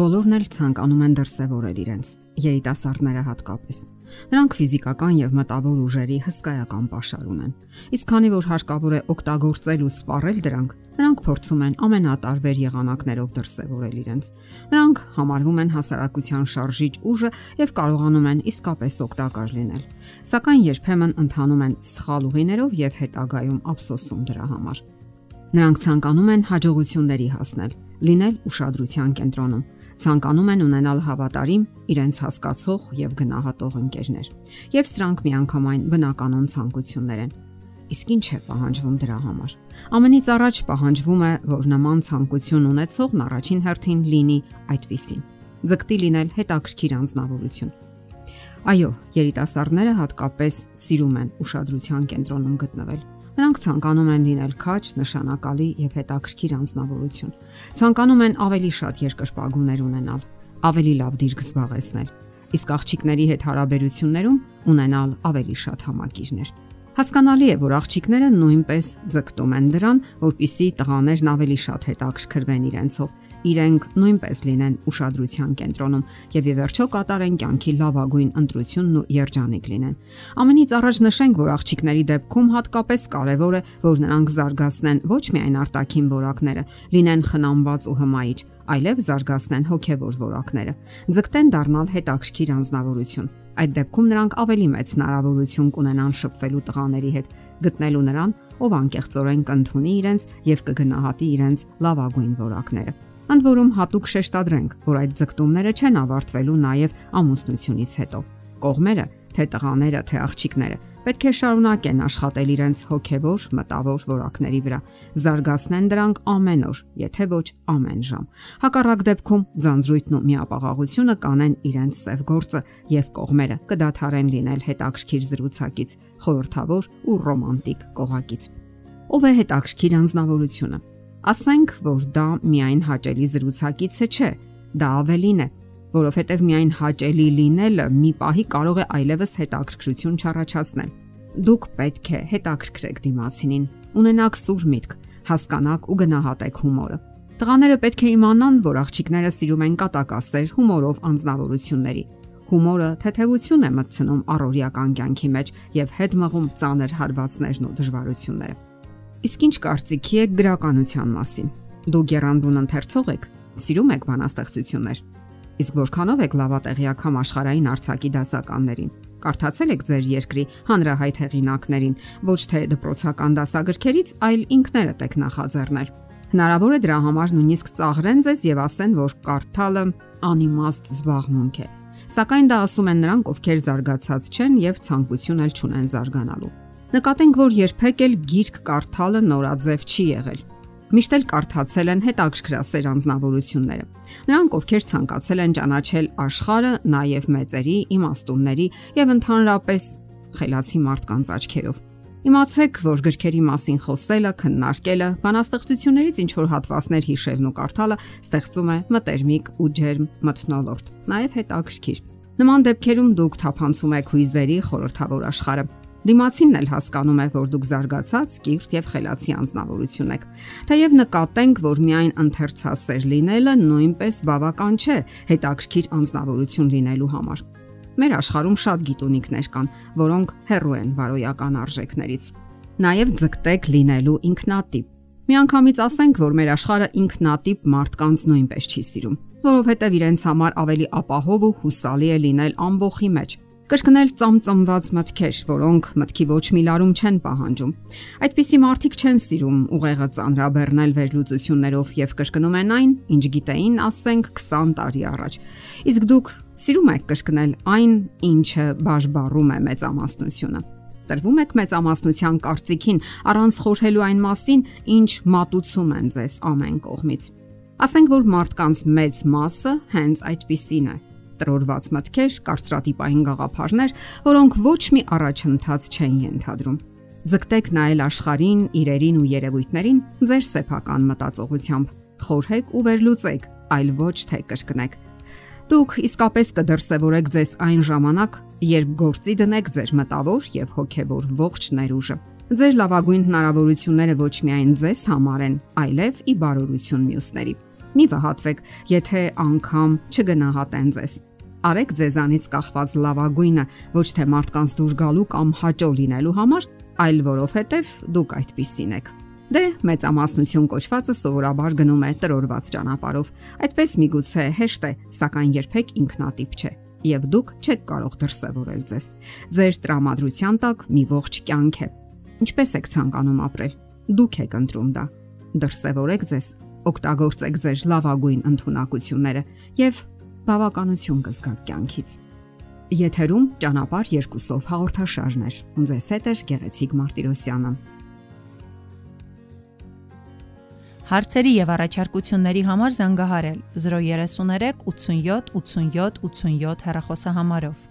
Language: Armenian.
Բոլորն էլ ցանկանում են դրսևորել իրենց, երիտասարդները հատկապես։ Նրանք ֆիզիկական եւ մտավոր ուժերի հսկայական pašար ունեն։ Իսկ քանի որ հարկավոր է օգտագործել ու սպառել դրանք, նրանք փորձում են ամենատարբեր եղանակներով դրսևորել իրենց։ Նրանք համարվում են հասարակության շարժիչ ուժը եւ կարողանում են իսկապես օգտակար լինել։ Սակայն երբեմն ընթանում են սխալ ուղիներով եւ հետագայում ափսոսում դրա համար։ Նրանք ցանկանում են հաջողությունների հասնել, լինել ուշադրության կենտրոնում ցանկանում են ունենալ հավատարիմ, իրենց հասկացող եւ գնահատող ընկերներ։ Եվ սրանք միանգամայն բնականon ցանկություններ են։ Իսկ ինչ է պահանջվում դրա համար։ Ամենից առաջ պահանջվում է, որ նման ցանկություն ունեցողն առաջին հերթին լինի այդպիսին։ Ձգտի լինել հետաքրքիր անznավորություն։ Այո, երիտասարդները հատկապես սիրում են ուշադրության կենտրոնում գտնվել Նրանք ցանկանում են լինել քաջ, նշանակալի եւ հետաքրքիր անznավորություն։ Ցանկանում են ավելի շատ երկրպագուներ ունենալ, ավելի լավ դիրք զբաղեցնել, իսկ աղջիկների հետ հարաբերություններում ունենալ ավելի շատ համակիրներ։ Հասկանալի է, որ աղջիկները նույնպես ձգտում են դրան, որpիսի տղաներն ավելի շատ հետաքրքրվեն իրենցով, իրենք նույնպես լինեն ուշադրության կենտրոնում եւ ի վերջո կատարեն կյանքի լավագույն ընտրությունն ու երջանիկ լինեն։ Ամենից առաջ նշենք, որ աղջիկների դեպքում հատկապես կարևոր է, որ նրանք զարգացնեն ոչ միայն արտաքին որակները, լինեն խնամված ու հմայիչ, այլև զարգացնեն հոգեվոր որակները։ Ձգտեն դառնալ հետաքրքիր անznավորություն Այդ դեպքում նրանք ավելի մեծ հնարավորություն կունենան շփվելու տղաների հետ, գտնելու նրան, ով անկեղծորեն կընդունի իրենց եւ կգնահատի իրենց լավագույն որակները։ Ընդ որում հատուկ շեշտադրենք, որ այդ ձգտումները չեն ավարտվելու նաև ամուսնությունից հետո։ Կողմերը, թե տղաները, թե աղջիկները, Պետք է շարունակեն աշխատել իրենց հոգևոր, մտավոր որակների վրա, զարգացնեն դրանք ամեն օր, եթե ոչ ամեն ժամ։ Հակառակ դեպքում ձանձրույթն ու միապաղաղությունը կանեն իրենց սև գործը եւ կողմերը կդադարեն լինել հետաքրքիր զրուցակից, խորթավոր ու ռոմանտիկ կողակից։ Ով է հետաքրքիր անznավորությունը։ Ասենք, որ դա միայն հաճելի զրուցակիցը չէ, դա ավելին է, որովհետև միայն հաճելի լինելը մի պահի կարող է այլևս հետաքրքրություն չառաջացնել։ Դուք պետք է հետաքրքրեք դիմացինին, ունենաք սուր միտք, հասկանաք ու գնահատեք հումորը։ Տղաները պետք է իմանան, որ աղջիկները սիրում են կատակասեր հումորով անznավորությունների։ Հումորը թեթևություն է մտցնում առօրյական կյանքի մեջ եւ հետ մղում ծանր հարվածներն ու դժվարությունները։ Իսկ ինչ կարծիքի եք գրականության մասին։ Դուք երանդուն ընթերցող եք, սիրում եք բանաստեղծություններ։ Իսկ որքանով եք լավատեղյակ համաշխարային արցակի դասականներին։ Կարդացել եք ձեր երկրի հանրահայտ հեղինակներին, ոչ թե դպրոցական դասագրքերից, այլ ինքներդ եք նախաձեռնել։ Հնարավոր է դրա համար նույնիսկ ծաղրեն ձեզ եւ ասեն, որ կարդալը անիմաստ զբաղմունք է։ Սակայն դա ասում են նրանք, ովքեր զարգացած չեն եւ ցանկություն էլ չունեն զարգանալու։ Նկատենք, որ երբեք էլ գիրք կարդալը նորաձև չի եղել միշտ էլ կարդացել են հետաքրքրասեր անznավորությունները։ Նրանք, ովքեր ցանկացել են ճանաչել աշխարհը, նաև մեծերի, իմաստունների եւ ընդհանրապես խելացի մարդկանց աչքերով։ Իմացեք, որ գրքերի մասին խոսելը, քննարկելը, բանաստեղծություններից ինչ որ հատվածներ հիշելն ու կարդալը ստեղծում է մտերմիկ ու ջերմ մթնոլորտ, նաև հետաքրքիր։ Նման դեպքերում դուք թափանցում եք հույզերի խորթավոր աշխարհը Դիմացինն էլ հասկանում է, որ դուք զարգացած, կիրթ եւ խելացի անznավորություն եք։ Թեև նկատենք, որ միայն ընթերցասեր լինելը նույնպես բավական չէ հետաքրքիր անznավորություն լինելու համար։ Մեր աշխարհում շատ գիտունիկներ կան, որոնք հեռու են բարոյական արժեքներից։ Նաև ձգտեք լինելու ինքնատիպ։ Միանգամից ասենք, որ մեր աշխարհը ինքնատիպ մարդկանց նույնպես չի սիրում, որովհետև իրենց համար ավելի ապահով ու հուսալի է լինել ամբողջի մեջ, կրկնել ծամծամված մտքեր, որոնք մտքի ոչ մի լարում չեն պահանջում։ Այդպիսի մարդիկ չեն սիրում ուղեղը ծանրաբեռնել վերլուծություններով եւ կրկնում են այն, ինչ գիտեին, ասենք 20 տարի առաջ։ Իսկ դուք սիրում եք կրկնել այն, ինչը բաժբառում է մեծամասնությունը տրվում եք մեծամասնության կարծիքին առանց խորհելու այն մասին, ինչ մատուցում են ձեզ ամեն կողմից։ Ասենք որ մարդկանց մեծ մասը հենց այդպիսին է տրորված մտքեր, կարծրատիպային գաղափարներ, որոնք ոչ մի առաջընթաց չեն ենթադրում։ Ձգտեք նայել աշխարհին, իրերին ու երևույթներին ձեր սեփական մտածողությամբ։ Խորհեք ու վերլուծեք, այլ ոչ թե կրկնեք։ Դուք իսկապես կդրսևորեք ձեզ այն ժամանակ, երբ գործի դնեք ձեր մտավոր եւ հոգեվոր ողջ ներուժը։ Ձեր լավագույն հնարավորությունները ոչ միայն ձեզ համար են, այլև ի բարօրություն մյուսների։ Մի վհատվեք, եթե անգամ չգնահատեն ձեզ։ Արեք ձեզանից կախված լավագույնը ոչ թե մարդկանց դուր գալու կամ հաճո լինելու համար, այլ որովհետև դուք այդպիսին եք։ Դե մեծամասնություն կոչվածը սովորաբար գնում է տրորված ճանապարով։ Այդպես միգուցե հեշտ է, սակայն երբեք ինքնատիպ չէ եւ դուք չեք կարող դրսևորել ձեզ։ Ձեր տրամադրության տակ մի ողջ կյանք է։ Ինչպես եք ցանկանում ապրել։ Դուք եք ընտրում դա։ Դրսևորեք ձեզ, օգտագործեք ձեր լավագույն ընտունակությունները եւ բավականություն կզգաք կյանքից։ Եթերում ճանապարհ երկուսով հաղորդաշարներ։ Ձեզ հետ է Գեղեցիկ Մարտիրոսյանը։ Հարցերի եւ առաջարկությունների համար զանգահարել 033 87 87 87 հեռախոսահամարով։